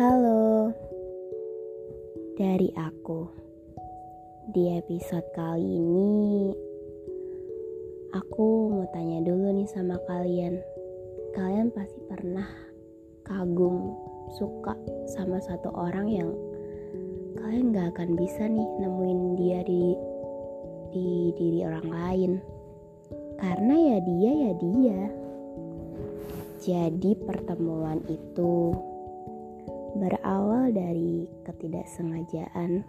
Halo, dari aku. Di episode kali ini, aku mau tanya dulu nih sama kalian. Kalian pasti pernah kagum, suka sama satu orang yang kalian gak akan bisa nih nemuin dia di di diri orang lain. Karena ya dia ya dia. Jadi pertemuan itu berawal dari ketidaksengajaan.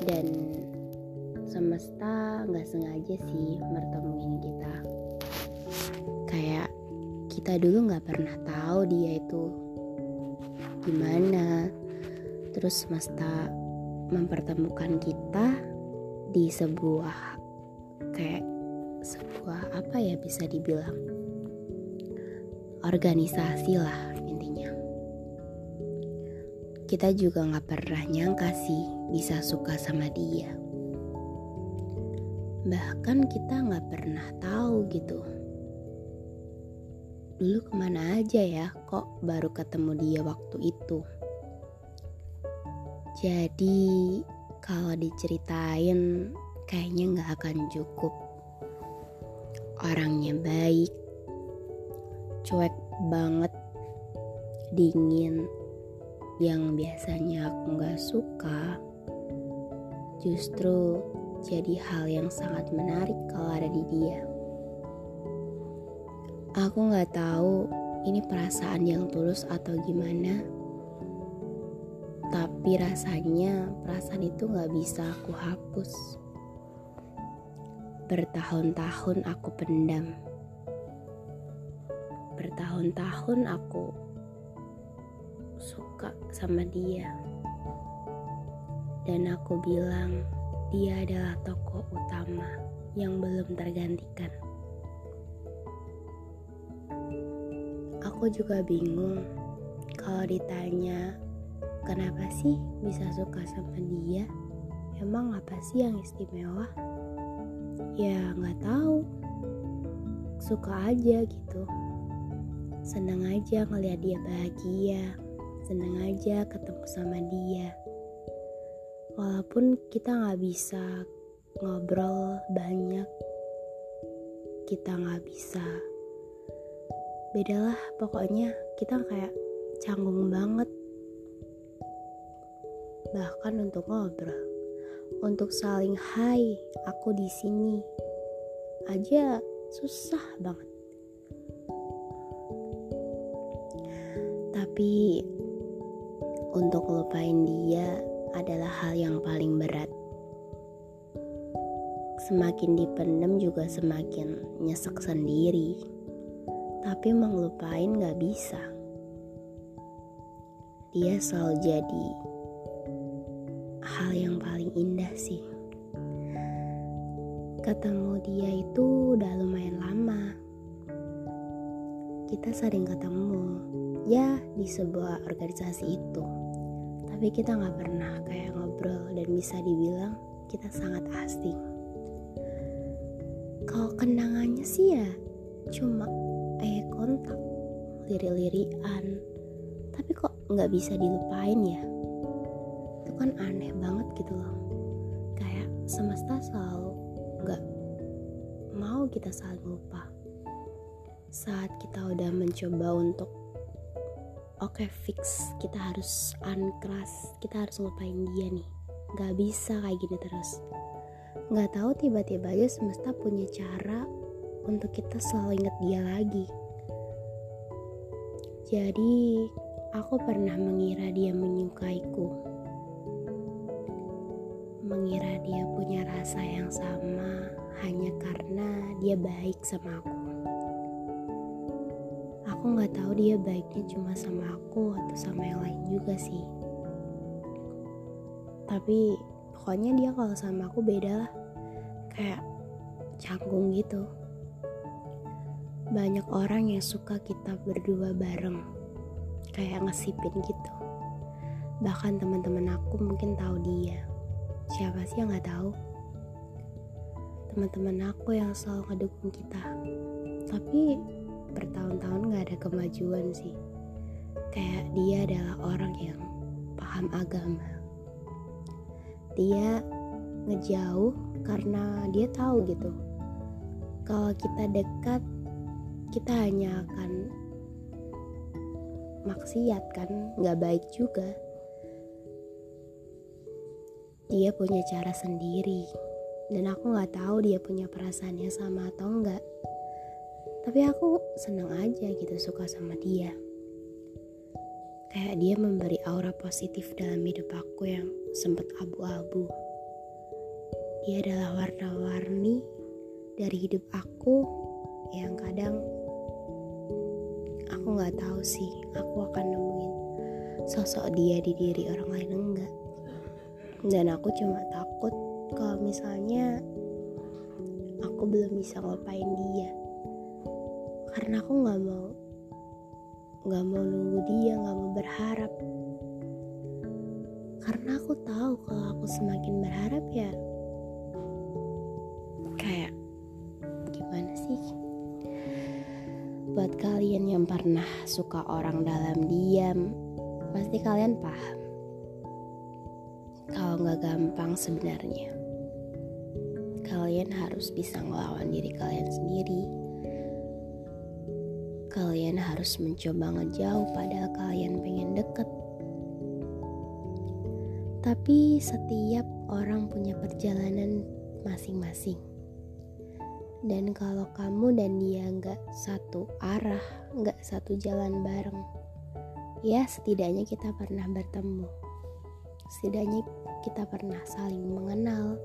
Dan semesta nggak sengaja sih mertemuin kita. Kayak kita dulu nggak pernah tahu dia itu gimana. Terus semesta mempertemukan kita di sebuah kayak sebuah apa ya bisa dibilang? Organisasi lah kita juga gak pernah nyangka sih bisa suka sama dia. Bahkan kita gak pernah tahu gitu. Dulu ke mana aja ya kok baru ketemu dia waktu itu. Jadi kalau diceritain kayaknya gak akan cukup. Orangnya baik, cuek banget, dingin, yang biasanya aku gak suka justru jadi hal yang sangat menarik kalau ada di dia. Aku gak tahu ini perasaan yang tulus atau gimana, tapi rasanya perasaan itu gak bisa aku hapus. Bertahun-tahun aku pendam. Bertahun-tahun aku suka sama dia. Dan aku bilang dia adalah tokoh utama yang belum tergantikan. Aku juga bingung kalau ditanya kenapa sih bisa suka sama dia? Emang apa sih yang istimewa? Ya nggak tahu. Suka aja gitu. Senang aja ngeliat dia bahagia seneng aja ketemu sama dia. Walaupun kita nggak bisa ngobrol banyak kita nggak bisa. Bedalah pokoknya kita kayak canggung banget. Bahkan untuk ngobrol untuk saling hai aku di sini aja susah banget. Tapi untuk lupain dia adalah hal yang paling berat. Semakin dipendam juga semakin nyesek sendiri. Tapi mengelupain gak bisa. Dia selalu jadi hal yang paling indah sih. Ketemu dia itu udah lumayan lama. Kita sering ketemu, ya di sebuah organisasi itu tapi kita nggak pernah kayak ngobrol dan bisa dibilang kita sangat asing. Kalau kenangannya sih ya cuma eh kontak lirik-lirian tapi kok nggak bisa dilupain ya? Itu kan aneh banget gitu loh. Kayak semesta selalu nggak mau kita saling lupa. Saat kita udah mencoba untuk oke okay, fix. Kita harus unclass kita harus ngelupain dia nih. Nggak bisa kayak gini terus. Nggak tahu tiba-tiba aja semesta punya cara untuk kita selalu inget dia lagi. Jadi aku pernah mengira dia menyukaiku. Mengira dia punya rasa yang sama hanya karena dia baik sama aku aku nggak tahu dia baiknya cuma sama aku atau sama yang lain juga sih. Tapi pokoknya dia kalau sama aku beda lah. Kayak canggung gitu. Banyak orang yang suka kita berdua bareng. Kayak ngesipin gitu. Bahkan teman-teman aku mungkin tahu dia. Siapa sih yang nggak tahu? Teman-teman aku yang selalu ngedukung kita. Tapi bertahun-tahun gak ada kemajuan sih. Kayak dia adalah orang yang paham agama. Dia ngejauh karena dia tahu gitu. Kalau kita dekat kita hanya akan maksiat kan? Nggak baik juga. Dia punya cara sendiri. Dan aku nggak tahu dia punya perasaannya sama atau enggak tapi aku senang aja gitu suka sama dia. Kayak dia memberi aura positif dalam hidup aku yang sempat abu-abu. Dia adalah warna-warni dari hidup aku yang kadang aku nggak tahu sih aku akan nemuin sosok dia di diri orang lain enggak. Dan aku cuma takut kalau misalnya aku belum bisa ngelupain dia karena aku nggak mau nggak mau nunggu dia nggak mau berharap. Karena aku tahu kalau aku semakin berharap ya kayak gimana sih? Buat kalian yang pernah suka orang dalam diam pasti kalian paham kalau nggak gampang sebenarnya. Kalian harus bisa ngelawan diri kalian sendiri kalian harus mencoba ngejauh padahal kalian pengen deket. Tapi setiap orang punya perjalanan masing-masing. Dan kalau kamu dan dia nggak satu arah, nggak satu jalan bareng, ya setidaknya kita pernah bertemu. Setidaknya kita pernah saling mengenal.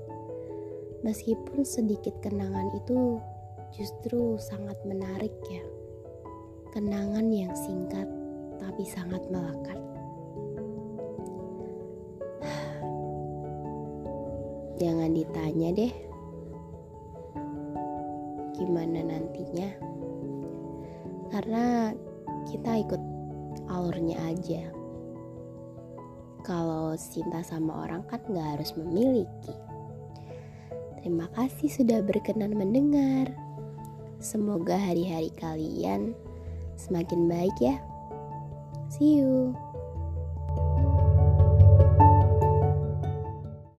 Meskipun sedikit kenangan itu justru sangat menarik ya. Kenangan yang singkat tapi sangat melekat. Jangan ditanya deh, gimana nantinya, karena kita ikut alurnya aja. Kalau cinta sama orang kan gak harus memiliki. Terima kasih sudah berkenan mendengar. Semoga hari-hari kalian semakin baik ya. See you.